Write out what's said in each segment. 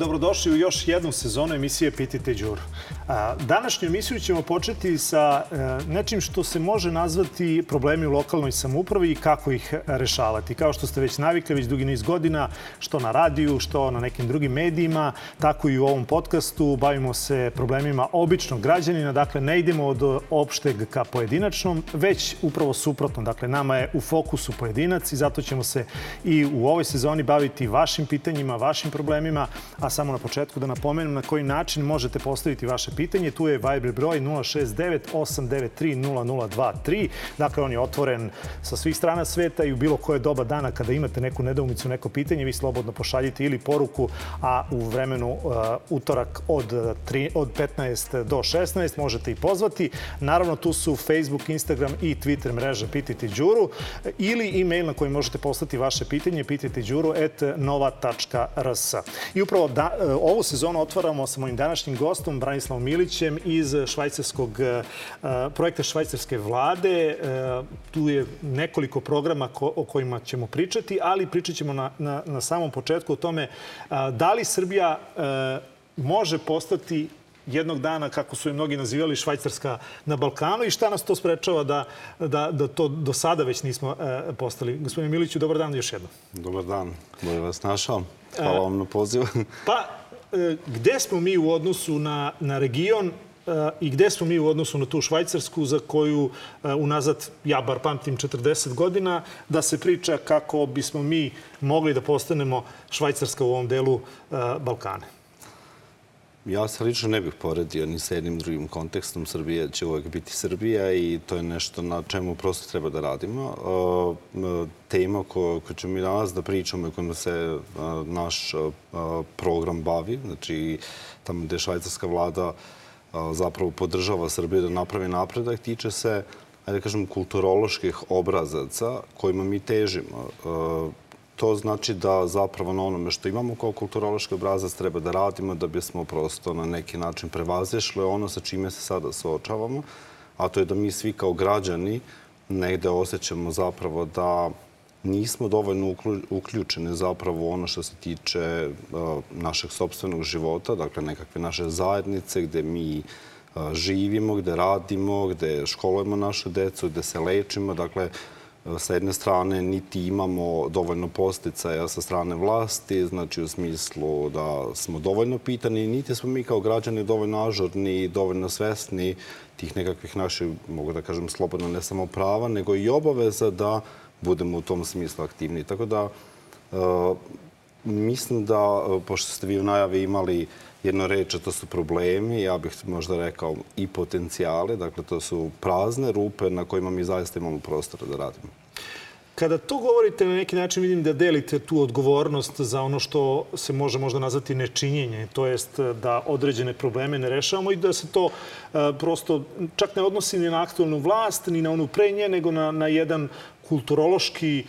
Dobrodošli u još jednu sezonu emisije Pitite Đuru. Današnju emisiju ćemo početi sa e, nečim što se može nazvati problemi u lokalnoj samupravi i kako ih rešavati. Kao što ste već navikli već dugi niz godina, što na radiju, što na nekim drugim medijima, tako i u ovom podcastu bavimo se problemima običnog građanina. Dakle, ne idemo od opšteg ka pojedinačnom, već upravo suprotno. Dakle, nama je u fokusu pojedinac i zato ćemo se i u ovoj sezoni baviti vašim pitanjima, vašim problemima, a samo na početku da napomenem na koji način možete postaviti vaše pitanje. Tu je Viber broj 069 893 0023. Dakle, on je otvoren sa svih strana sveta i u bilo koje doba dana kada imate neku nedoumicu, neko pitanje, vi slobodno pošaljite ili poruku, a u vremenu uh, utorak od, 3, od 15 do 16 možete i pozvati. Naravno, tu su Facebook, Instagram i Twitter mreža Pitite Đuru ili e-mail na koji možete poslati vaše pitanje pititeđuru.nova.rs. I upravo da, e, ovu sezonu otvaramo sa mojim današnjim gostom, Branislavom Milićem iz švajcarskog e, projekta švajcarske vlade. E, tu je nekoliko programa ko, o kojima ćemo pričati, ali pričat ćemo na, na, na samom početku o tome da li Srbija može postati jednog dana, kako su je mnogi nazivali, Švajcarska na Balkanu i šta nas to sprečava da, da, da to do sada već nismo e, postali. Gospodine Miliću, dobar dan još jednom. Dobar dan, bolje vas našao. Hvala vam na pozivu. Pa, e, gde smo mi u odnosu na, na region e, i gde smo mi u odnosu na tu Švajcarsku za koju e, unazad, ja bar pamtim 40 godina, da se priča kako bismo mi mogli da postanemo Švajcarska u ovom delu Balkane? Ja se lično ne bih poredio ni sa jednim drugim kontekstom. Srbija će uvek biti Srbija i to je nešto na čemu prosto treba da radimo. Tema koju ćemo mi danas da pričamo i kojima se naš program bavi, znači tamo gde švajcarska vlada zapravo podržava Srbiju da napravi napredak, tiče se, ajde da kažem, kulturoloških obrazaca kojima mi težimo to znači da zapravo na onome što imamo kao kulturološki obrazac treba da radimo da bismo prosto na neki način prevazišli ono sa čime se sada suočavamo, a to je da mi svi kao građani negde osjećamo zapravo da nismo dovoljno uključeni zapravo ono što se tiče našeg sobstvenog života, dakle nekakve naše zajednice gde mi živimo, gde radimo, gde školujemo našu decu, gde se lečimo. Dakle, sa jedne strane niti imamo dovoljno posticaja sa strane vlasti, znači u smislu da smo dovoljno pitani, niti smo mi kao građani dovoljno ažurni i dovoljno svesni tih nekakvih naših, mogu da kažem slobodno, ne samo prava, nego i obaveza da budemo u tom smislu aktivni. Tako da, uh, mislim da, pošto ste vi u najavi imali jedno reč, to su problemi, ja bih možda rekao i potencijale, dakle to su prazne rupe na kojima mi zaista imamo prostora da radimo. Kada to govorite, na neki način vidim da delite tu odgovornost za ono što se može možda nazvati nečinjenje, to jest da određene probleme ne rešavamo i da se to uh, prosto čak ne odnosi ni na aktualnu vlast, ni na onu pre nje, nego na, na jedan kulturološki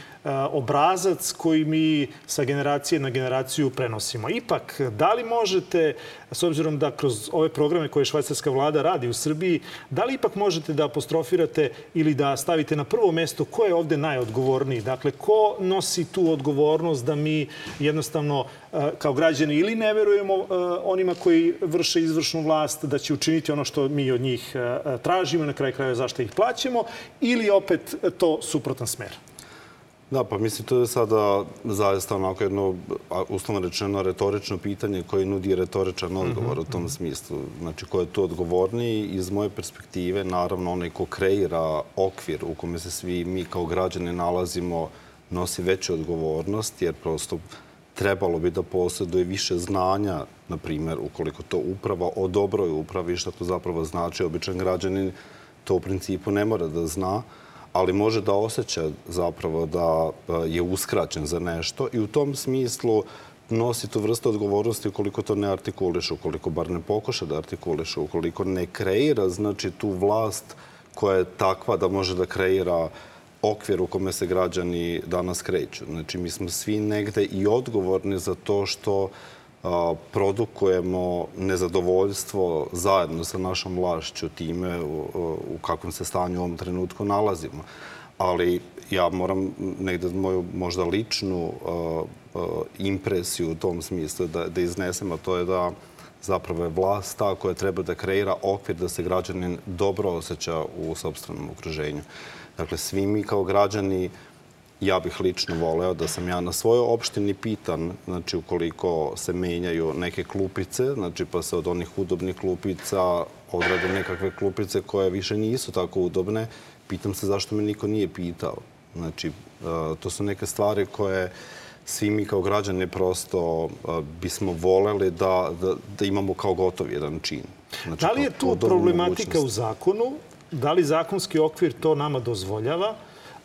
obrazac koji mi sa generacije na generaciju prenosimo. Ipak, da li možete, s obzirom da kroz ove programe koje švajcarska vlada radi u Srbiji, da li ipak možete da apostrofirate ili da stavite na prvo mesto ko je ovde najodgovorniji? Dakle, ko nosi tu odgovornost da mi jednostavno kao građani ili ne verujemo onima koji vrše izvršnu vlast da će učiniti ono što mi od njih tražimo, na kraju kraja zašto ih plaćamo, ili opet to suprotan smer? Da, pa mislim, to je sada zaista onako jedno, uslovno rečeno, retorično pitanje koje nudi retoričan odgovor u tom smislu. Znači, ko je tu odgovorniji? Iz moje perspektive, naravno, onaj ko kreira okvir u kome se svi mi kao građani nalazimo, nosi veću odgovornost, jer prosto trebalo bi da posjeduje više znanja, na primjer, ukoliko to uprava o dobroj upravi, što to zapravo znači, običan građanin to u principu ne mora da zna ali može da osjeća zapravo da je uskraćen za nešto i u tom smislu nosi tu vrstu odgovornosti ukoliko to ne artikuliše, ukoliko bar ne pokuša da artikuliše, ukoliko ne kreira, znači tu vlast koja je takva da može da kreira okvir u kome se građani danas kreću. Znači, mi smo svi negde i odgovorni za to što produkujemo nezadovoljstvo zajedno sa našom vlašću time u, kakvom se stanju u ovom trenutku nalazimo. Ali ja moram negde moju možda ličnu impresiju u tom smislu da, da iznesem, a to je da zapravo je vlast ta koja treba da kreira okvir da se građanin dobro osjeća u sobstvenom okruženju. Dakle, svi mi kao građani ja bih lično voleo da sam ja na svojoj opštini pitan, znači ukoliko se menjaju neke klupice, znači pa se od onih udobnih klupica odrade nekakve klupice koje više nisu tako udobne, pitam se zašto me niko nije pitao. Znači, e, to su neke stvari koje svi mi kao građani prosto e, bismo voleli da, da, da imamo kao gotov jedan čin. Znači, da li je tu problematika u zakonu? Da li zakonski okvir to nama dozvoljava?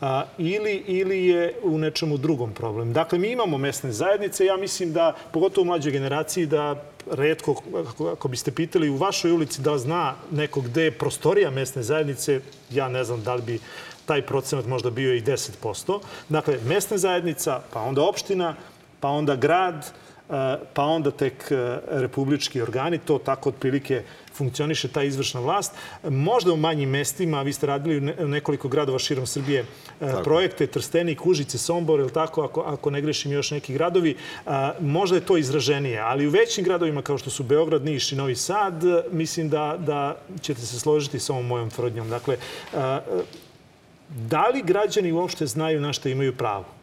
A, ili, ili je u nečemu drugom problem. Dakle, mi imamo mesne zajednice. Ja mislim da, pogotovo u mlađoj generaciji, da redko, ako, ako biste pitali u vašoj ulici da zna neko gde je prostorija mesne zajednice, ja ne znam da li bi taj procenat možda bio i 10%. Dakle, mesna zajednica, pa onda opština, pa onda grad, pa onda tek republički organi. To tako otprilike funkcioniše ta izvršna vlast. Možda u manjim mestima, vi ste radili u nekoliko gradova širom Srbije e, tako. projekte, Trstenik, Užice, Sombor, ili tako, ako, ako ne grešim još neki gradovi, možda je to izraženije. Ali u većim gradovima kao što su Beograd, Niš i Novi Sad, mislim da, da ćete se složiti sa ovom mojom tvrdnjom. Dakle, da li građani uopšte znaju na što imaju pravo?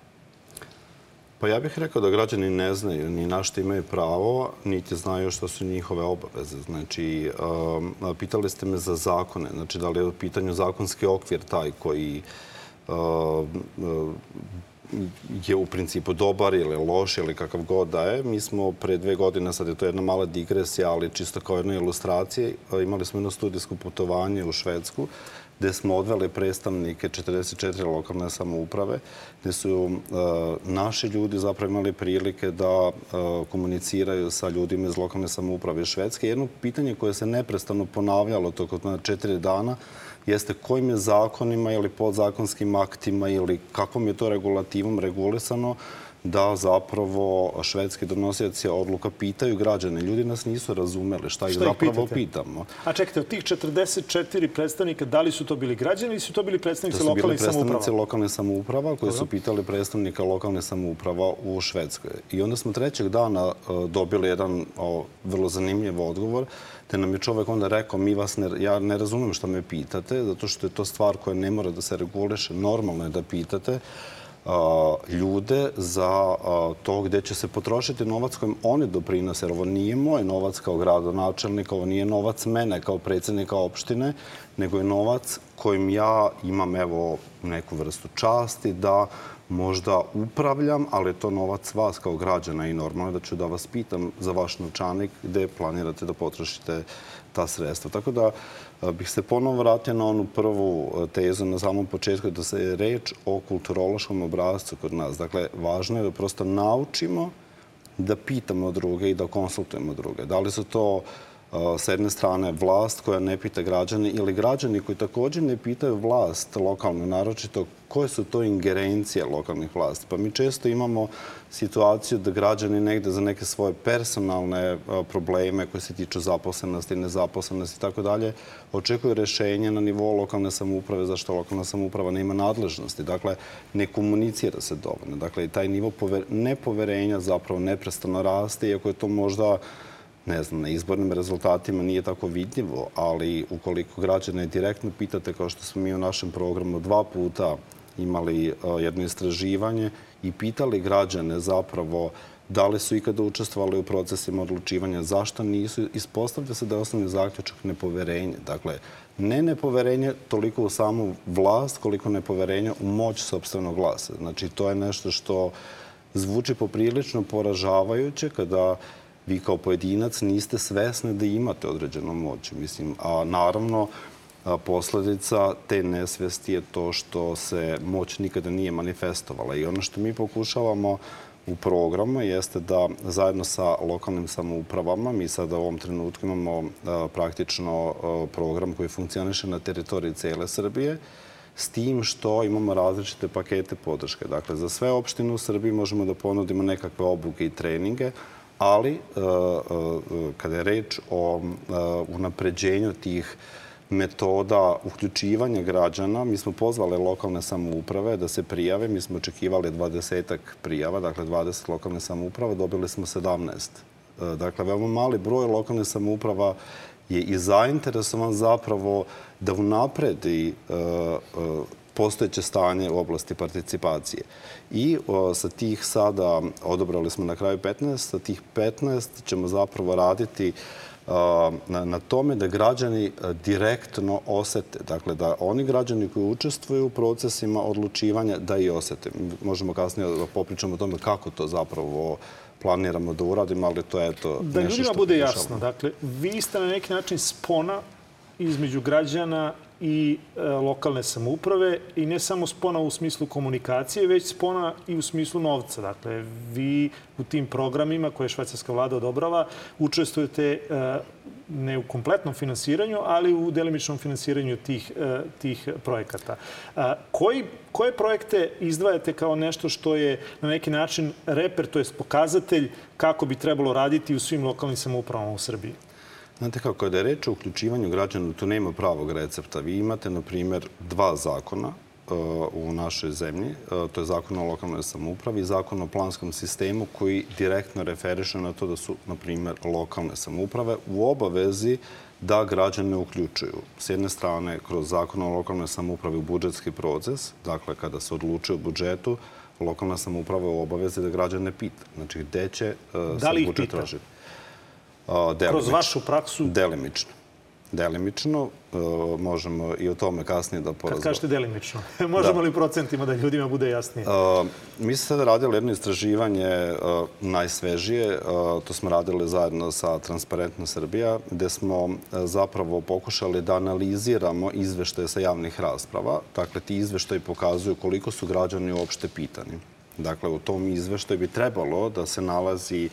Pa ja bih rekao da građani ne znaju ni na što imaju pravo, niti znaju što su njihove obaveze. Znači, um, pitali ste me za zakone. Znači, da li je u pitanju zakonski okvir taj koji um, je u principu dobar ili loš ili kakav god da je. Mi smo pre dve godine, sad je to jedna mala digresija, ali čisto kao jedna ilustracija, imali smo jedno studijsko putovanje u Švedsku gde smo odveli predstavnike 44 lokalne samouprave, gde su uh, naši ljudi zapravo imali prilike da uh, komuniciraju sa ljudima iz lokalne samouprave Švedske. Jedno pitanje koje se neprestano ponavljalo tokom četiri dana jeste kojim je zakonima ili podzakonskim aktima ili kakvom je to regulativom regulisano da zapravo švedski donosioci odluka pitaju građane. Ljudi nas nisu razumeli šta ih zapravo pitamo. A čekajte, od tih 44 predstavnika, da li su to bili građani ili su to bili predstavnici lokalnih samouprava? To su bili predstavnici lokalne samouprava koji su pitali predstavnika lokalne samouprava u Švedskoj. I onda smo trećeg dana e, dobili jedan vrlo zanimljiv odgovor te nam je čovek onda rekao, mi vas ne, ja ne razumem što me pitate, zato što je to stvar koja ne mora da se reguliše. Normalno je da pitate ljude za to gde će se potrošiti novac kojim oni doprinose. Ovo nije moj novac kao gradonačelnika, ovo nije novac mene kao predsednika opštine, nego je novac kojim ja imam evo neku vrstu časti da možda upravljam, ali je to novac vas kao građana i normalno da ću da vas pitam za vaš novčanik gde planirate da potrošite ta sredstva. Tako da bih se ponovo vratio na onu prvu tezu na samom početku, da se je reč o kulturološkom obrazcu kod nas. Dakle, važno je da prosto naučimo da pitamo druge i da konsultujemo druge. Da li su to s jedne strane vlast koja ne pita građane ili građani koji takođe ne pitaju vlast lokalnu, naročito koje su to ingerencije lokalnih vlasti. Pa mi često imamo situaciju da građani negde za neke svoje personalne probleme koje se tiču zaposlenosti, nezaposlenosti i tako dalje, očekuju rešenje na nivou lokalne samouprave zašto lokalna samouprava nema nadležnosti. Dakle, ne komunicira se dovoljno. Dakle, taj nivo nepoverenja zapravo neprestano raste, iako je to možda ne znam, na izbornim rezultatima nije tako vidljivo, ali ukoliko građane direktno pitate, kao što smo mi u našem programu dva puta imali jedno istraživanje i pitali građane zapravo da li su ikada učestvovali u procesima odlučivanja, zašto nisu, ispostavlja se da je osnovni zaključak nepoverenje. Dakle, ne nepoverenje toliko u samu vlast, koliko nepoverenje u moć sobstvenog glasa. Znači, to je nešto što zvuči poprilično poražavajuće kada vi kao pojedinac niste svesni da imate određenu moć. Mislim, a naravno, posledica te nesvesti je to što se moć nikada nije manifestovala. I ono što mi pokušavamo u programu jeste da zajedno sa lokalnim samoupravama, mi sada u ovom trenutku imamo praktično program koji funkcioniše na teritoriji cele Srbije, s tim što imamo različite pakete podrške. Dakle, za sve opštine u Srbiji možemo da ponudimo nekakve obuke i treninge, ali kada je reč o unapređenju tih metoda uključivanja građana. Mi smo pozvali lokalne samouprave da se prijave. Mi smo očekivali 20 prijava, dakle 20 lokalne samouprava. Dobili smo 17. E, dakle, veoma mali broj lokalne samouprava je i zainteresovan zapravo da unapredi postojeće stanje u oblasti participacije. I o, sa tih sada odobrali smo na kraju 15, sa tih 15 ćemo zapravo raditi na, na tome da građani direktno osete, dakle da oni građani koji učestvuju u procesima odlučivanja da i osete. Možemo kasnije da popričamo o tome kako to zapravo planiramo da uradimo, ali to je eto da nešto što... Da ljudima bude jasno, dakle, vi ste na neki način spona između građana i e, lokalne samouprave i ne samo spona u smislu komunikacije, već spona i u smislu novca. Dakle, vi u tim programima koje švajcarska vlada odobrava učestvujete e, ne u kompletnom finansiranju, ali u delimičnom finansiranju tih, e, tih projekata. Koji, koje projekte izdvajate kao nešto što je na neki način reper, to je pokazatelj kako bi trebalo raditi u svim lokalnim samoupravama u Srbiji? Znate kako, kada je reč o uključivanju građana, tu nema pravog recepta. Vi imate, na primjer, dva zakona uh, u našoj zemlji. Uh, to je zakon o lokalnoj samoupravi i zakon o planskom sistemu koji direktno referiše na to da su, na primjer, lokalne samouprave u obavezi da građane uključuju. S jedne strane, kroz zakon o lokalnoj samoupravi u budžetski proces, dakle, kada se odlučuje o budžetu, lokalna samouprava je u obavezi da građane pita. Znači, gde će uh, da se budžet tražiti. Delimično. Kroz vašu praksu? Delimično. Delimično. Možemo i o tome kasnije da porazgovaramo. Kad kažete delimično, možemo da. li procentima da ljudima bude jasnije? Mi smo sada radili jedno istraživanje najsvežije. To smo radili zajedno sa Transparentna Srbija, gde smo zapravo pokušali da analiziramo izveštaje sa javnih rasprava. Dakle, ti izveštaji pokazuju koliko su građani uopšte pitani. Dakle, u tom izveštaju bi trebalo da se nalazi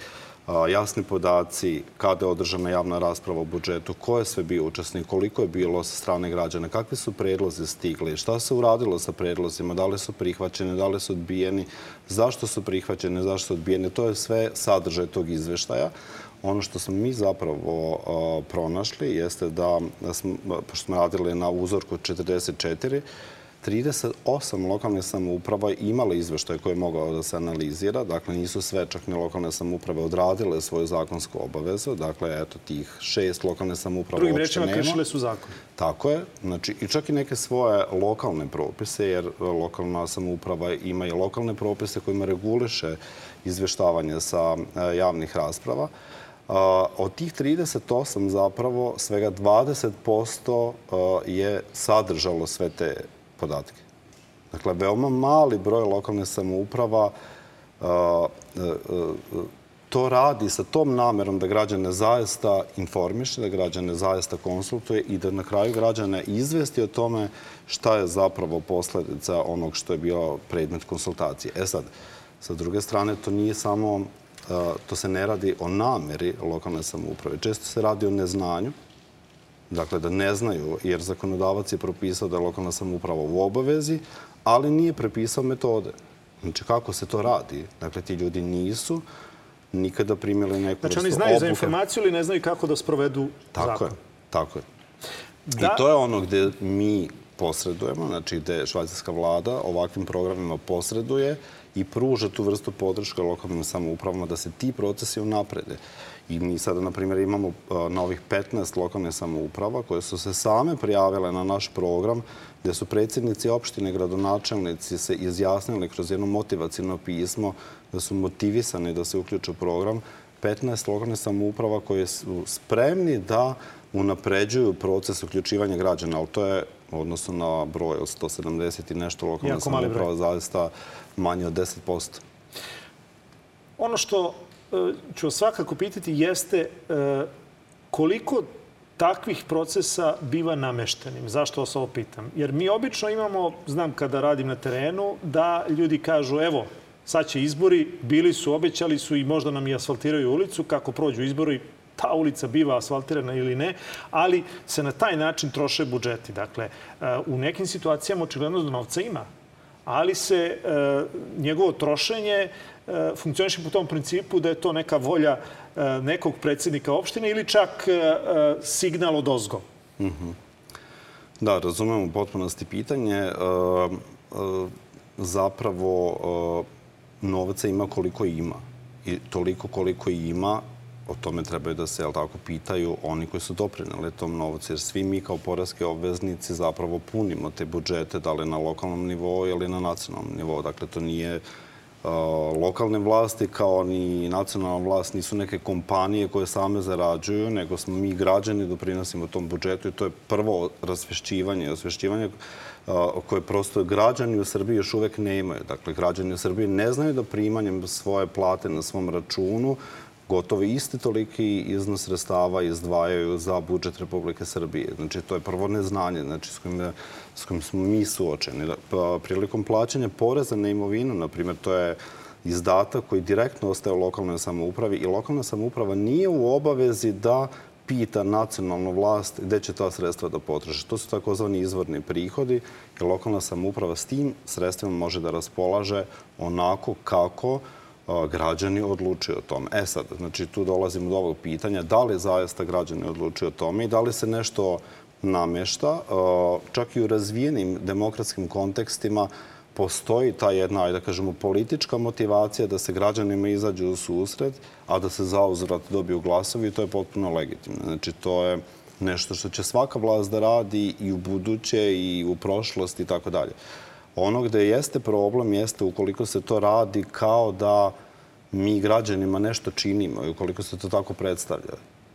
jasni podaci kada je održana javna rasprava o budžetu, ko je sve bio učesnik, koliko je bilo sa strane građana, kakvi su predlozi stigli, šta se uradilo sa predlozima, da li su prihvaćeni, da li su odbijeni, zašto su prihvaćeni, zašto su odbijeni. To je sve sadržaj tog izveštaja. Ono što smo mi zapravo pronašli jeste da, smo, pošto smo radili na uzorku 44, 38 lokalne samouprava imale izveštaje koje je mogao da se analizira. Dakle, nisu sve čak ni lokalne samouprave odradile svoju zakonsku obavezu. Dakle, eto, tih šest lokalne samouprava uopšte nema. Drugim rečima, kršile su zakon. Tako je. Znači, i čak i neke svoje lokalne propise, jer lokalna samouprava ima i lokalne propise kojima reguliše izveštavanje sa e, javnih rasprava. Od tih 38 zapravo svega 20% e, je sadržalo sve te podatke. Dakle, veoma mali broj lokalne samouprava uh, uh, uh, to radi sa tom namerom da građane zaista informiše, da građane zaista konsultuje i da na kraju građane izvesti o tome šta je zapravo posledica onog što je bio predmet konsultacije. E sad, sa druge strane, to nije samo, to se ne radi o nameri lokalne samouprave. Često se radi o neznanju, Dakle, da ne znaju, jer zakonodavac je propisao da je lokalna samouprava u obavezi, ali nije prepisao metode. Znači, kako se to radi? Dakle, ti ljudi nisu nikada primili neku Znači, oni znaju za informaciju ili ne znaju kako da sprovedu tako zakon? Je, tako je. Da. I to je ono gde mi posredujemo, znači gde švajcarska vlada ovakvim programima posreduje i pruža tu vrstu podrške lokalnim samoupravama da se ti procesi unaprede. I mi sada, na primjer, imamo novih 15 lokalne samouprava koje su se same prijavile na naš program gde su predsjednici opštine, gradonačelnici se izjasnili kroz jedno motivacijno pismo da su motivisani da se uključe u program 15 lokalne samouprava koje su spremni da unapređuju proces uključivanja građana, ali to je odnosno na broj od 170 i nešto lokalne samouprava zaista manje od 10%. Ono što ću svakako pitati jeste e, koliko takvih procesa biva nameštenim. Zašto vas ovo pitam? Jer mi obično imamo, znam kada radim na terenu, da ljudi kažu evo, sad će izbori, bili su, obećali su i možda nam i asfaltiraju ulicu. Kako prođu izbori, ta ulica biva asfaltirana ili ne, ali se na taj način troše budžeti. Dakle, e, u nekim situacijama očigledno da novca ima, ali se njegovo trošenje E, funkcioniše po tom principu da je to neka volja e, nekog predsednika opštine ili čak e, signal od ozgo. -hmm. Da, razumemo potpunosti pitanje. E, e, zapravo e, novca ima koliko ima. I toliko koliko ima, o tome trebaju da se, tako, pitaju oni koji su doprinali tom novcu. Jer svi mi kao porazke obveznici zapravo punimo te budžete, da li na lokalnom nivou ili na nacionalnom nivou. Dakle, to nije lokalne vlasti kao ni nacionalna vlast nisu neke kompanije koje same zarađuju, nego smo mi građani doprinosimo tom budžetu i to je prvo rasvešćivanje. Osvešćivanje koje prosto građani u Srbiji još uvek ne imaju. Dakle, građani u Srbiji ne znaju da primanjem svoje plate na svom računu gotovo isti toliki iznos sredstava izdvajaju za budžet Republike Srbije. Znači, to je prvo neznanje znači, s, kojim, s kojim smo mi suočeni. Pa, prilikom plaćanja poreza na imovinu, na primjer, to je izdatak koji direktno ostaje u lokalnoj samoupravi i lokalna samouprava nije u obavezi da pita nacionalnu vlast gde će ta sredstva da potroše. To su takozvani izvorni prihodi i lokalna samouprava s tim sredstvima može da raspolaže onako kako građani odlučuju o tome. E sad, znači tu dolazimo do ovog pitanja da li zaista građani odlučuju o tome i da li se nešto namešta. Čak i u razvijenim demokratskim kontekstima postoji ta jedna, da kažemo, politička motivacija da se građanima izađu u susret, a da se zauzvrat dobiju glasovi i to je potpuno legitimno. Znači, to je nešto što će svaka vlast da radi i u buduće i u prošlosti i tako dalje. Ono gde jeste problem jeste ukoliko se to radi kao da mi građanima nešto činimo i ukoliko se to tako predstavlja.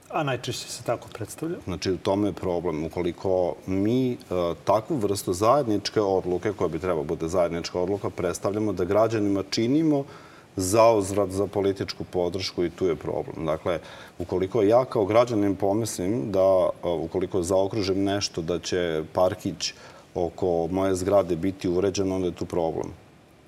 A najčešće se tako predstavlja? Znači, u tome je problem. Ukoliko mi e, takvu vrstu zajedničke odluke, koja bi trebao bude zajednička odluka, predstavljamo da građanima činimo zauzvrat za političku podršku i tu je problem. Dakle, ukoliko ja kao građanin pomislim da e, ukoliko zaokružim nešto da će parkić oko moje zgrade biti uređen, onda je tu problem.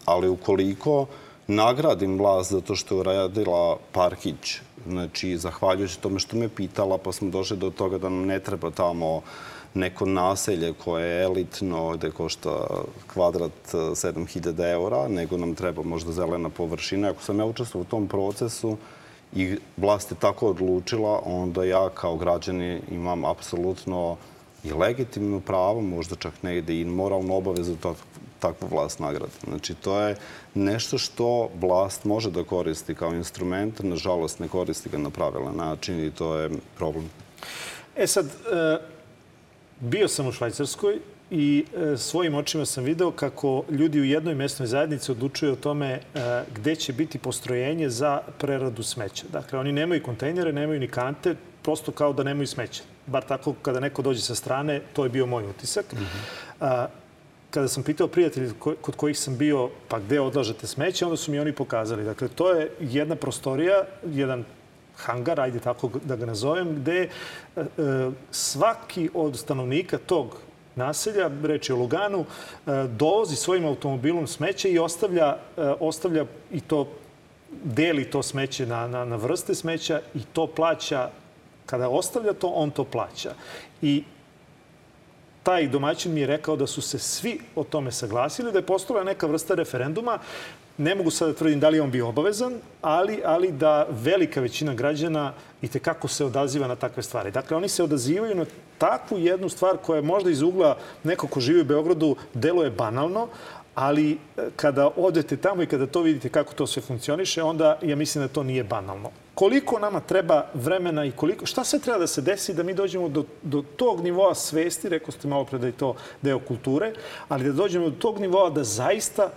Ali ukoliko nagradim vlast zato što je uradila parkić, znači, zahvaljujući tome što me pitala, pa smo došli do toga da nam ne treba tamo neko naselje koje je elitno, gde košta kvadrat 7000 e, eura, nego nam treba možda zelena površina. Ako sam ja učestvovao u tom procesu i vlast je tako odlučila, onda ja kao građani imam apsolutno i legitimno pravo, možda čak negde i moralnu obavezu da takvu vlast nagradi. Znači, to je nešto što vlast može da koristi kao instrument, nažalost ne koristi ga na pravilan način i to je problem. E sad, e, bio sam u Švajcarskoj i e, svojim očima sam video kako ljudi u jednoj mesnoj zajednici odlučuju o tome e, gde će biti postrojenje za preradu smeća. Dakle, oni nemaju kontejnere, nemaju ni kante, prosto kao da nemaju smeća. Bar tako kada neko dođe sa strane, to je bio moj utisak. Mm -hmm. kada sam pitao prijatelji kod kojih sam bio, pa gde odlažete smeće, onda su mi oni pokazali. Dakle, to je jedna prostorija, jedan hangar, ajde tako da ga nazovem, gde e, e, svaki od stanovnika tog naselja, reč je o Luganu, e, dovozi svojim automobilom smeće i ostavlja, ostavlja i to deli to smeće na, na, na vrste smeća i to plaća Kada ostavlja to, on to plaća. I taj domaćin mi je rekao da su se svi o tome saglasili, da je postala neka vrsta referenduma. Ne mogu sada da tvrdim da li on bio obavezan, ali, ali da velika većina građana i tekako se odaziva na takve stvari. Dakle, oni se odazivaju na takvu jednu stvar koja možda iz ugla neko ko živi u Beogradu deluje banalno, ali e, kada odete tamo i kada to vidite kako to sve funkcioniše, onda ja mislim da to nije banalno. Koliko nama treba vremena i koliko, šta sve treba da se desi da mi dođemo do, do tog nivoa svesti, rekao ste malo pre da je to deo kulture, ali da dođemo do tog nivoa da zaista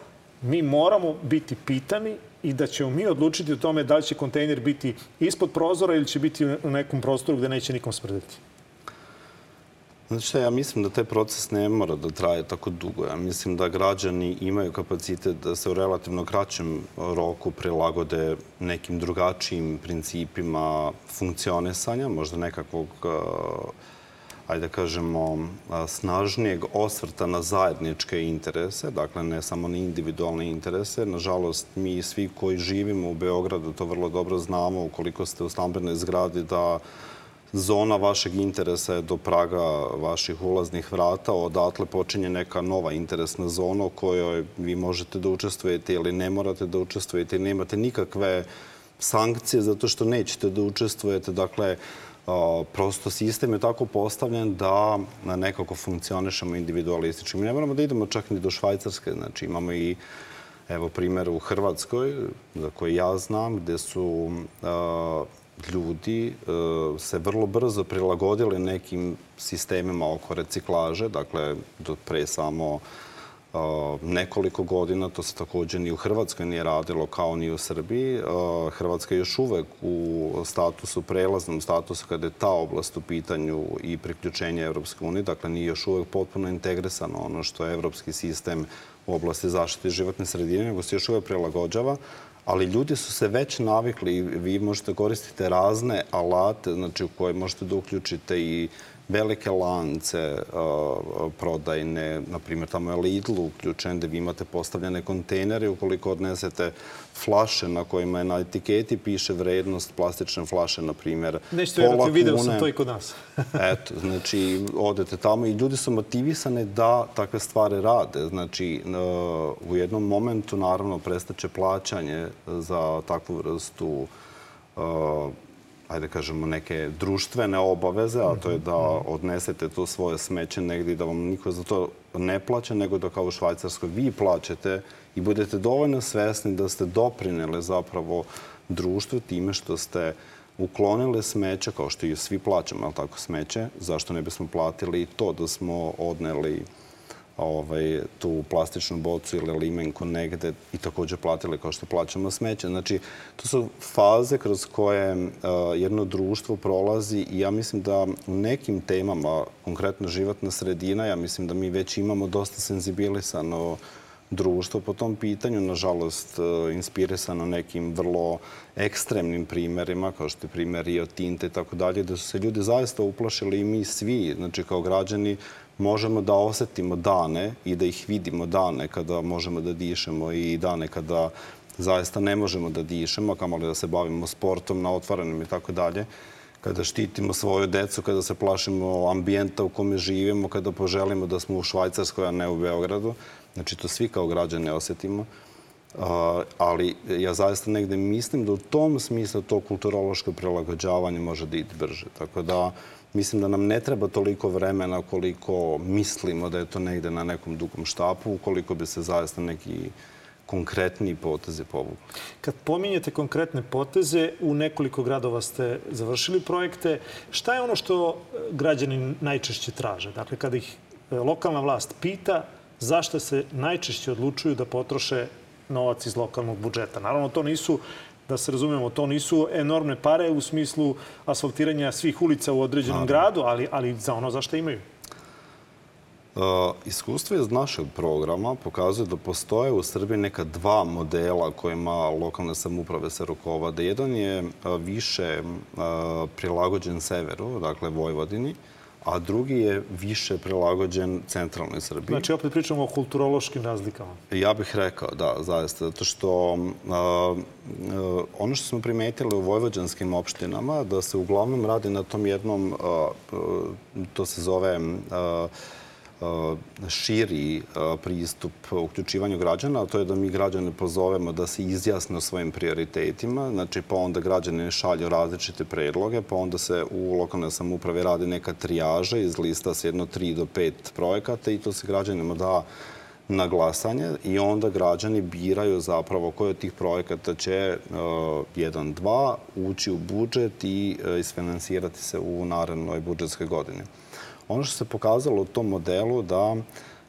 mi moramo biti pitani i da ćemo mi odlučiti o tome da li će kontejner biti ispod prozora ili će biti u nekom prostoru gde neće nikom smrdeti. Znači šta, ja mislim da taj proces ne mora da traje tako dugo. Ja mislim da građani imaju kapacitet da se u relativno kraćem roku prilagode nekim drugačijim principima funkcionisanja, možda nekakvog ajde da kažemo, snažnijeg osvrta na zajedničke interese, dakle ne samo na individualne interese. Nažalost, mi svi koji živimo u Beogradu to vrlo dobro znamo, ukoliko ste u stambenoj zgradi da zona vašeg interesa je do praga vaših ulaznih vrata, odatle počinje neka nova interesna zona u kojoj vi možete da učestvujete ili ne morate da učestvujete i nemate nikakve sankcije zato što nećete da učestvujete. Dakle, prosto sistem je tako postavljen da nekako funkcionišemo individualistički. Mi ne moramo da idemo čak ni do Švajcarske. Znači imamo i evo primjer u Hrvatskoj, za koje ja znam, gde su ljudi se vrlo brzo prilagodili nekim sistemima oko reciklaže, dakle, do pre samo nekoliko godina. To se takođe ni u Hrvatskoj nije radilo kao ni u Srbiji. Hrvatska je još uvek u statusu, prelaznom statusu kada je ta oblast u pitanju i priključenje Evropske unije. Dakle, nije još uvek potpuno integrisano ono što je evropski sistem u oblasti zaštite životne sredine, nego se još uvek prilagođava ali ljudi su se već navikli i vi možete koristiti razne alate, znači u koje možete da uključite i velike lance prodajne, na primjer tamo je Lidl uključen gde vi imate postavljene kontejnere ukoliko odnesete flaše na kojima je na etiketi piše vrednost plastične flaše, na primjer, Nešto vjerojatno, video sam to i kod nas. Eto, znači, odete tamo i ljudi su motivisane da takve stvari rade. Znači, u jednom momentu, naravno, prestaće plaćanje za takvu vrstu ajde kažemo, neke društvene obaveze, a to je da odnesete to svoje smeće negdje i da vam niko za to ne plaća, nego da kao u Švajcarskoj vi plaćate i budete dovoljno svesni da ste doprinele zapravo društvu time što ste uklonile smeće, kao što i svi plaćamo, ali tako, smeće, zašto ne bismo platili i to da smo odneli ovaj, tu plastičnu bocu ili limenku negde i takođe platili kao što plaćamo smeće. Znači, to su faze kroz koje uh, jedno društvo prolazi i ja mislim da u nekim temama, konkretno životna sredina, ja mislim da mi već imamo dosta senzibilisano društvo po tom pitanju, nažalost, uh, inspirisano nekim vrlo ekstremnim primerima, kao što je primer Rio Tinte i tako dalje, da su se ljudi zaista uplašili i mi svi, znači kao građani, možemo da osetimo dane i da ih vidimo dane kada možemo da dišemo i dane kada zaista ne možemo da dišemo, kamali da se bavimo sportom na otvorenom i tako dalje kada štitimo svoju decu, kada se plašimo ambijenta u kome živimo, kada poželimo da smo u Švajcarskoj, a ne u Beogradu. Znači, to svi kao građane osetimo. ali ja zaista negde mislim da u tom smislu to kulturološko prilagođavanje može da ide brže. Tako da, Mislim da nam ne treba toliko vremena koliko mislimo da je to negde na nekom dugom štapu, ukoliko bi se zaista neki konkretni poteze povukli. Kad pominjete konkretne poteze, u nekoliko gradova ste završili projekte. Šta je ono što građani najčešće traže? Dakle, kada ih e, lokalna vlast pita zašto se najčešće odlučuju da potroše novac iz lokalnog budžeta. Naravno, to nisu da se razumemo, to nisu enormne pare u smislu asfaltiranja svih ulica u određenom gradu, ali, ali za ono zašto imaju. Uh, iskustvo iz našeg programa pokazuje da postoje u Srbiji neka dva modela kojima lokalne samuprave se rukovade. Jedan je više uh, prilagođen severu, dakle Vojvodini, a drugi je više prilagođen centralnoj Srbiji. Znači, opet pričamo o kulturološkim razlikama. Ja bih rekao, da, zaista, zato što a, ono što smo primetili u vojvođanskim opštinama, da se uglavnom radi na tom jednom, to se zove širi pristup uključivanju građana, a to je da mi građane pozovemo da se izjasne o svojim prioritetima, znači pa onda građane šalju različite predloge, pa onda se u lokalnoj samupravi radi neka trijaža iz lista s jedno tri do pet projekata i to se građanima da na glasanje i onda građani biraju zapravo koji od tih projekata će uh, jedan, dva ući u budžet i isfinansirati se u narednoj budžetskoj godini. Ono što se pokazalo u tom modelu da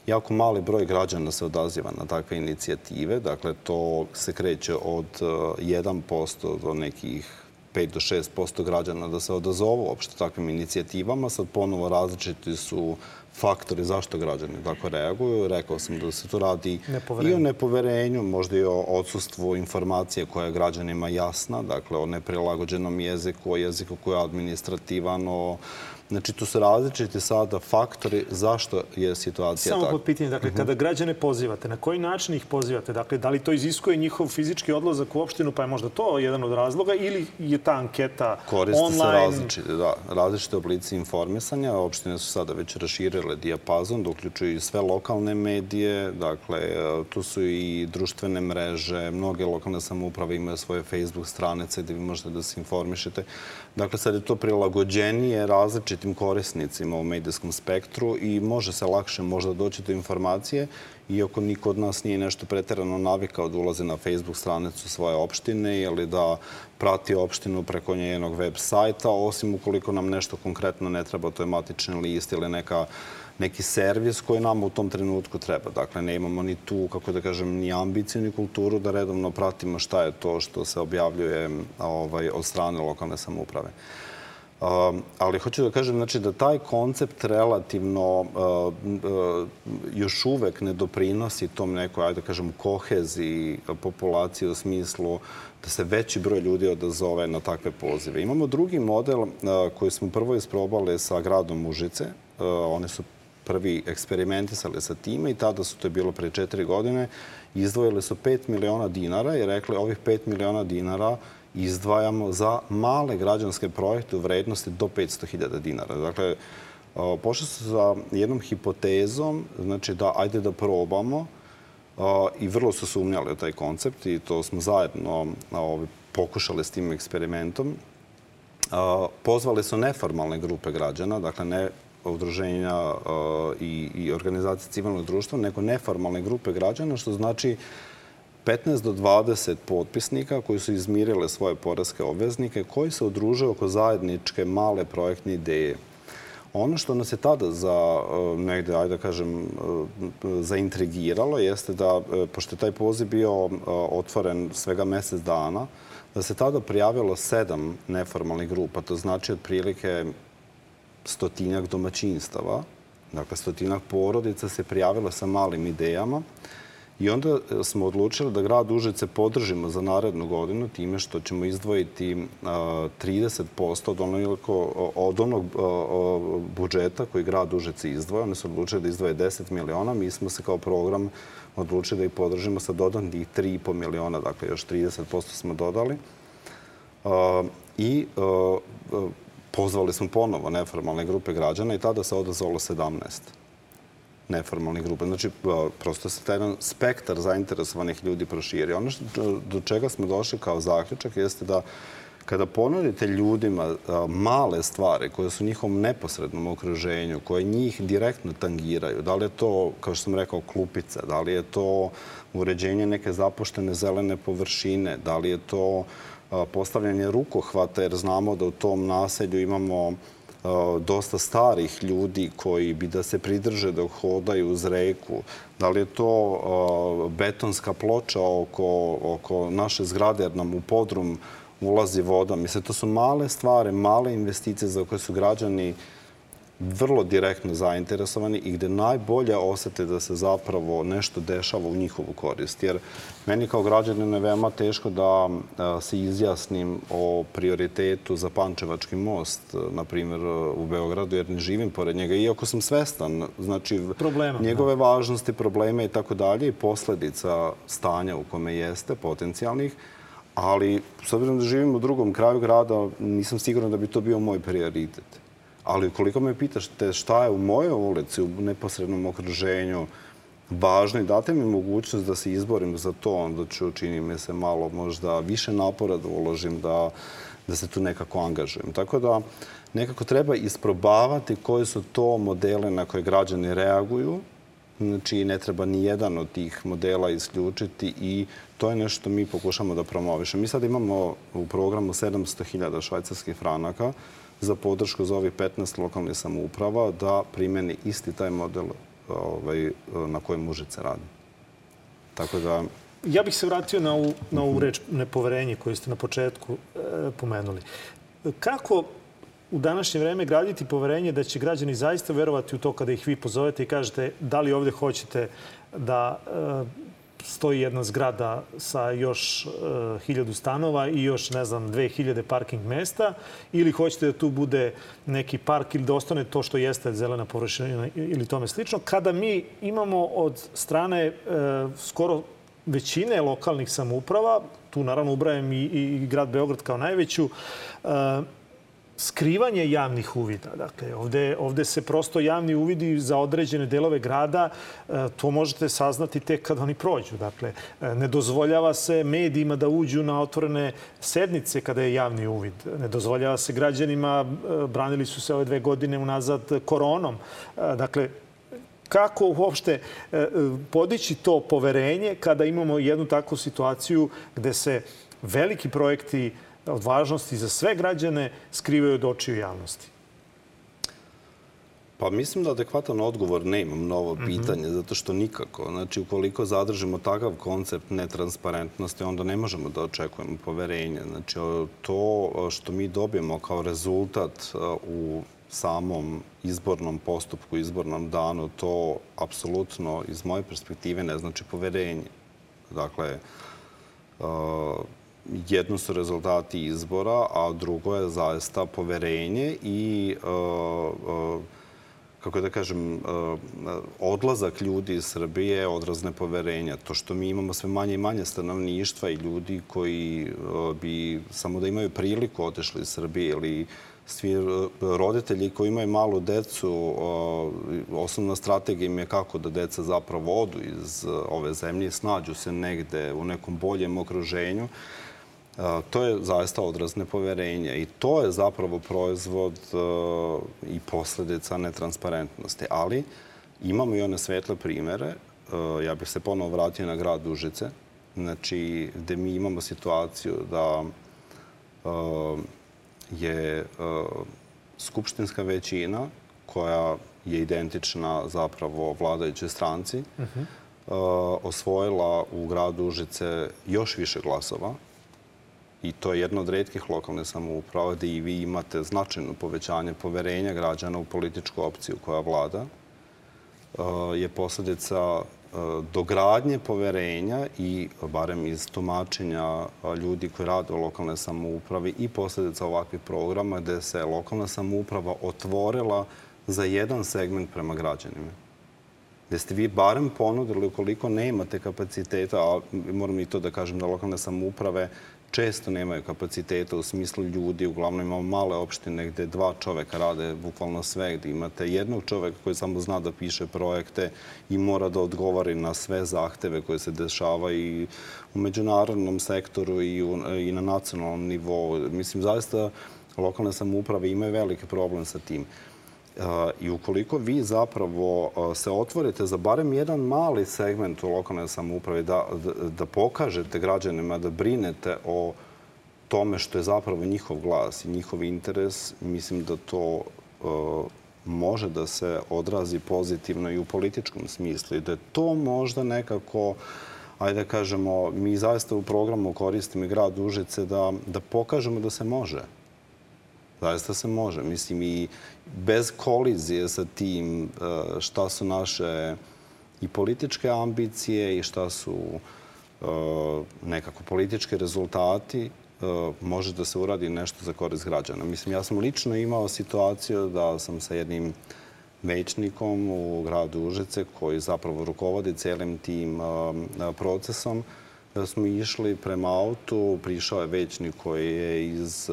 jako mali broj građana se odaziva na takve inicijative. Dakle, to se kreće od 1% e, do nekih 5 do 6% građana da se odazovu uopšte takvim inicijativama. Sad ponovo različiti su faktori zašto građani tako reaguju. Rekao sam da se to radi i o nepoverenju, možda i o odsustvu informacije koja je građanima jasna, dakle o neprilagođenom jeziku, o jeziku koji je administrativan, o Znači, tu su različiti sada faktori zašto je situacija Samo tako. Samo pod pitanje, dakle, uh kada građane pozivate, na koji način ih pozivate? Dakle, da li to iziskuje njihov fizički odlazak u opštinu, pa je možda to jedan od razloga, ili je ta anketa Koriste online? Koriste se različite, da, različite oblici informisanja. Opštine su sada već raširile proširili dijapazon, da uključuju i sve lokalne medije, dakle, tu su i društvene mreže, mnoge lokalne samouprave imaju svoje Facebook stranice gde vi možete da se informišete. Dakle, sad je to prilagođenije različitim korisnicima u medijskom spektru i može se lakše možda doći do informacije iako niko od nas nije nešto preterano navikao da ulazi na Facebook stranicu svoje opštine ili da prati opštinu preko njenog web sajta, osim ukoliko nam nešto konkretno ne treba, to je matični list ili neka neki servis koji nam u tom trenutku treba. Dakle, ne imamo ni tu, kako da kažem, ni ambiciju, ni kulturu da redovno pratimo šta je to što se objavljuje ovaj, od strane lokalne samouprave. Um, ali hoću da kažem znači, da taj koncept relativno uh, uh, još uvek ne doprinosi tom nekoj, ajde da kažem, koheziji populacije u smislu da se veći broj ljudi odazove na takve pozive. Imamo drugi model uh, koji smo prvo isprobali sa gradom Užice. Uh, one su prvi eksperimentisali sa time i tada su, to je bilo pre četiri godine, izdvojili su 5 miliona dinara i rekli ovih 5 miliona dinara izdvajamo za male građanske projekte u vrednosti do 500.000 dinara. Dakle, pošli su sa jednom hipotezom, znači da ajde da probamo i vrlo su sumnjali u taj koncept i to smo zajedno pokušali s tim eksperimentom. Pozvali su neformalne grupe građana, dakle ne udruženja i, i organizacije civilnog društva, nego neformalne grupe građana, što znači 15 do 20 potpisnika koji su izmirile svoje poreske obveznike, koji se udruže oko zajedničke male projektne ideje. Ono što nas je tada za e, negde, ajde da kažem, e, zaintrigiralo jeste da, e, pošto je taj poziv bio otvoren svega mesec dana, da se tada prijavilo sedam neformalnih grupa. To znači otprilike stotinjak domaćinstava, dakle stotinjak porodica se prijavilo sa malim idejama I onda e, smo odlučili da grad Užice podržimo za narednu godinu time što ćemo izdvojiti 30% od onog, od onog budžeta koji grad Užice izdvoja. Oni su odlučili da izdvoje 10 miliona. Mi smo se kao program odlučili da ih podržimo sa dodatnih 3,5 miliona, dakle još 30% smo dodali. I pozvali smo ponovo neformalne grupe građana i tada se odazvalo 17 neformalnih grupa. Znači, prosto se taj jedan spektar zainteresovanih ljudi proširi. Ono što, do čega smo došli kao zaključak jeste da kada ponudite ljudima male stvari koje su u njihovom neposrednom okruženju, koje njih direktno tangiraju, da li je to, kao što sam rekao, klupica, da li je to uređenje neke zapuštene zelene površine, da li je to postavljanje rukohvata, jer znamo da u tom naselju imamo dosta starih ljudi koji bi da se pridrže da hodaju uz reku. Da li je to betonska ploča oko, oko naše zgrade, jer nam u podrum ulazi voda. Mislim, to su male stvari, male investicije za koje su građani vrlo direktno zainteresovani i gde najbolje osete da se zapravo nešto dešava u njihovu korist. Jer meni kao građanin je veoma teško da se izjasnim o prioritetu za Pančevački most, na primjer u Beogradu, jer ne živim pored njega. Iako sam svestan, znači, Problema, njegove da. važnosti, probleme i tako dalje i posledica stanja u kome jeste, potencijalnih, ali s obzirom da živim u drugom kraju grada, nisam siguran da bi to bio moj prioritet. Ali ukoliko me pitaš te šta je u mojoj ulici, u neposrednom okruženju, važno i date mi mogućnost da se izborim za to, onda ću, čini mi se, malo možda više napora da uložim, da, da se tu nekako angažujem. Tako da nekako treba isprobavati koje su to modele na koje građani reaguju, Znači, ne treba ni jedan od tih modela isključiti i to je nešto mi pokušamo da promovišemo. Mi sad imamo u programu 700.000 švajcarskih franaka za podršku za ovih 15 lokalnih samouprava da primeni isti taj model ovaj, na kojem Mužice radi. Tako da... Ja bih se vratio na ovu, na ovu reč nepoverenje koju ste na početku e, pomenuli. Kako u današnje vreme graditi poverenje da će građani zaista verovati u to kada ih vi pozovete i kažete da li ovde hoćete da e, stoji jedna zgrada sa još uh, hiljadu stanova i još, ne znam, dve hiljade parking mesta ili hoćete da tu bude neki park ili da ostane to što jeste zelena površina ili tome slično. Kada mi imamo od strane uh, skoro većine lokalnih samouprava, tu naravno ubrajem i, i grad Beograd kao najveću, uh, skrivanje javnih uvida. Dakle, ovde, ovde se prosto javni uvidi za određene delove grada, e, to možete saznati tek kad oni prođu. Dakle, e, ne dozvoljava se medijima da uđu na otvorene sednice kada je javni uvid. Ne dozvoljava se građanima, e, branili su se ove dve godine unazad koronom. Dakle, kako uopšte podići to poverenje kada imamo jednu takvu situaciju gde se veliki projekti od važnosti za sve građane skrivaju od očiju javnosti? Pa mislim da adekvatan odgovor nemam na ovo mhm. pitanje, mm -hmm. zato što nikako. Znači, ukoliko zadržimo takav koncept netransparentnosti, onda ne možemo da očekujemo poverenje. Znači, to što mi dobijemo kao rezultat u samom izbornom postupku, izbornom danu, to apsolutno iz moje perspektive ne znači poverenje. Dakle, jedno su rezultati izbora, a drugo je zaista poverenje i uh, uh, kako da kažem, uh, odlazak ljudi iz Srbije odraz nepoverenja. To što mi imamo sve manje i manje stanovništva i ljudi koji bi samo da imaju priliku otišli iz Srbije ili svi roditelji koji imaju malu decu, osnovna strategija im je kako da deca zapravo odu iz ove zemlje i snađu se negde u nekom boljem okruženju. To je zaista odraz nepoverenja i to je zapravo proizvod i posledica netransparentnosti. Ali imamo i one svetle primere. Ja bih se ponovo vratio na grad Užice, znači gde mi imamo situaciju da je skupštinska većina koja je identična zapravo vladajućoj stranci, uh -huh. osvojila u gradu Užice još više glasova i to je jedna od redkih lokalne samouprava gde i vi imate značajno povećanje poverenja građana u političku opciju koja vlada, e, je posledica e, dogradnje poverenja i, barem iz tumačenja ljudi koji rade u lokalne samoupravi i posledica ovakvih programa gde se lokalna samouprava otvorila za jedan segment prema građanima. Gde ste vi barem ponudili, ukoliko nemate kapaciteta, a moram i to da kažem da lokalne samouprave često nemaju kapaciteta u smislu ljudi. Uglavnom imamo male opštine gde dva čoveka rade bukvalno sve, gde imate jednog čoveka koji samo zna da piše projekte i mora da odgovori na sve zahteve koje se dešava i u međunarodnom sektoru i, i na nacionalnom nivou. Mislim, zaista lokalne samouprave imaju veliki problem sa tim. I ukoliko vi zapravo se otvorite za barem jedan mali segment u lokalnoj samoupravi, da, da, pokažete građanima da brinete o tome što je zapravo njihov glas i njihov interes, mislim da to može da se odrazi pozitivno i u političkom smislu i da je to možda nekako ajde da kažemo, mi zaista u programu koristimo grad Užice da, da pokažemo da se može. Zaista se može. Mislim, i bez kolizije sa tim e, šta su naše i političke ambicije i šta su e, nekako politički rezultati, e, može da se uradi nešto za korist građana. Mislim, ja sam lično imao situaciju da sam sa jednim većnikom u gradu Užice, koji zapravo rukovodi celim tim procesom, da smo išli prema autu, prišao je većnik koji je iz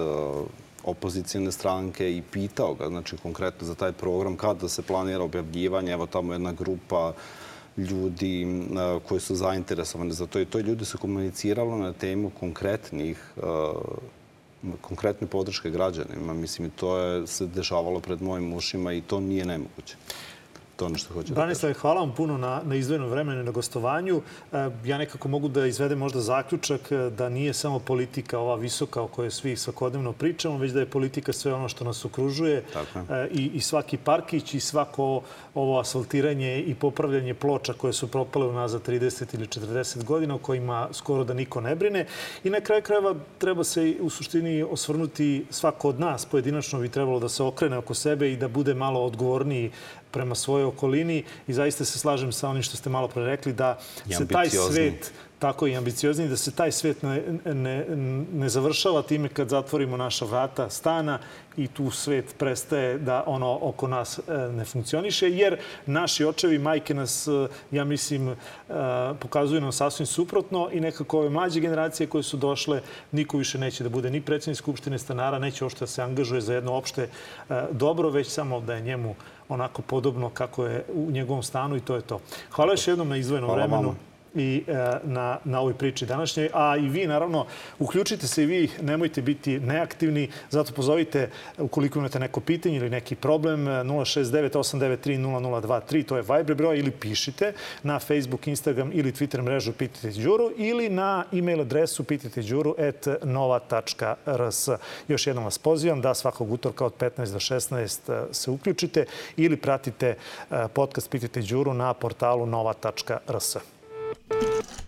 opozicijne stranke i pitao ga, znači konkretno za taj program, kada se planira objavljivanje, evo tamo jedna grupa ljudi koji su zainteresovani za to i to ljudi su komuniciralo na temu konkretnih konkretne podrške građanima. Mislim, to je se dešavalo pred mojim ušima i to nije nemoguće to ono što hoću da Branislav, hvala vam puno na, na izdvojenom vremenu na gostovanju. E, ja nekako mogu da izvedem možda zaključak e, da nije samo politika ova visoka o kojoj svi svakodnevno pričamo, već da je politika sve ono što nas okružuje e, i, i svaki parkić i svako ovo asfaltiranje i popravljanje ploča koje su propale unazad 30 ili 40 godina o kojima skoro da niko ne brine. I na kraju krajeva treba se u suštini osvrnuti svako od nas pojedinačno bi trebalo da se okrene oko sebe i da bude malo odgovorniji prema svojoj okolini i zaista se slažem sa onim što ste malo pre rekli da se taj svet tako i ambiciozniji, da se taj svet ne, ne, ne završava time kad zatvorimo naša vrata stana i tu svet prestaje da ono oko nas e, ne funkcioniše, jer naši očevi majke nas, e, ja mislim, e, pokazuju nam sasvim suprotno i nekako ove mlađe generacije koje su došle, niko više neće da bude ni predsednik Skupštine stanara, neće ošto da se angažuje za jedno opšte dobro, već samo da je njemu onako podobno kako je u njegovom stanu i to je to. Hvala još jednom na izvojenom vremenu. Mama i e, na, na ovoj priči današnjoj. A i vi, naravno, uključite se i vi, nemojte biti neaktivni, zato pozovite ukoliko imate neko pitanje ili neki problem 069-893-0023, to je Viber broj, ili pišite na Facebook, Instagram ili Twitter mrežu Pitajte Đuru ili na e-mail adresu pitajteđuru.nova.rs. Još jednom vas pozivam da svakog utorka od 15 do 16 e, se uključite ili pratite e, podcast Pitajte Đuru na portalu nova.rs. you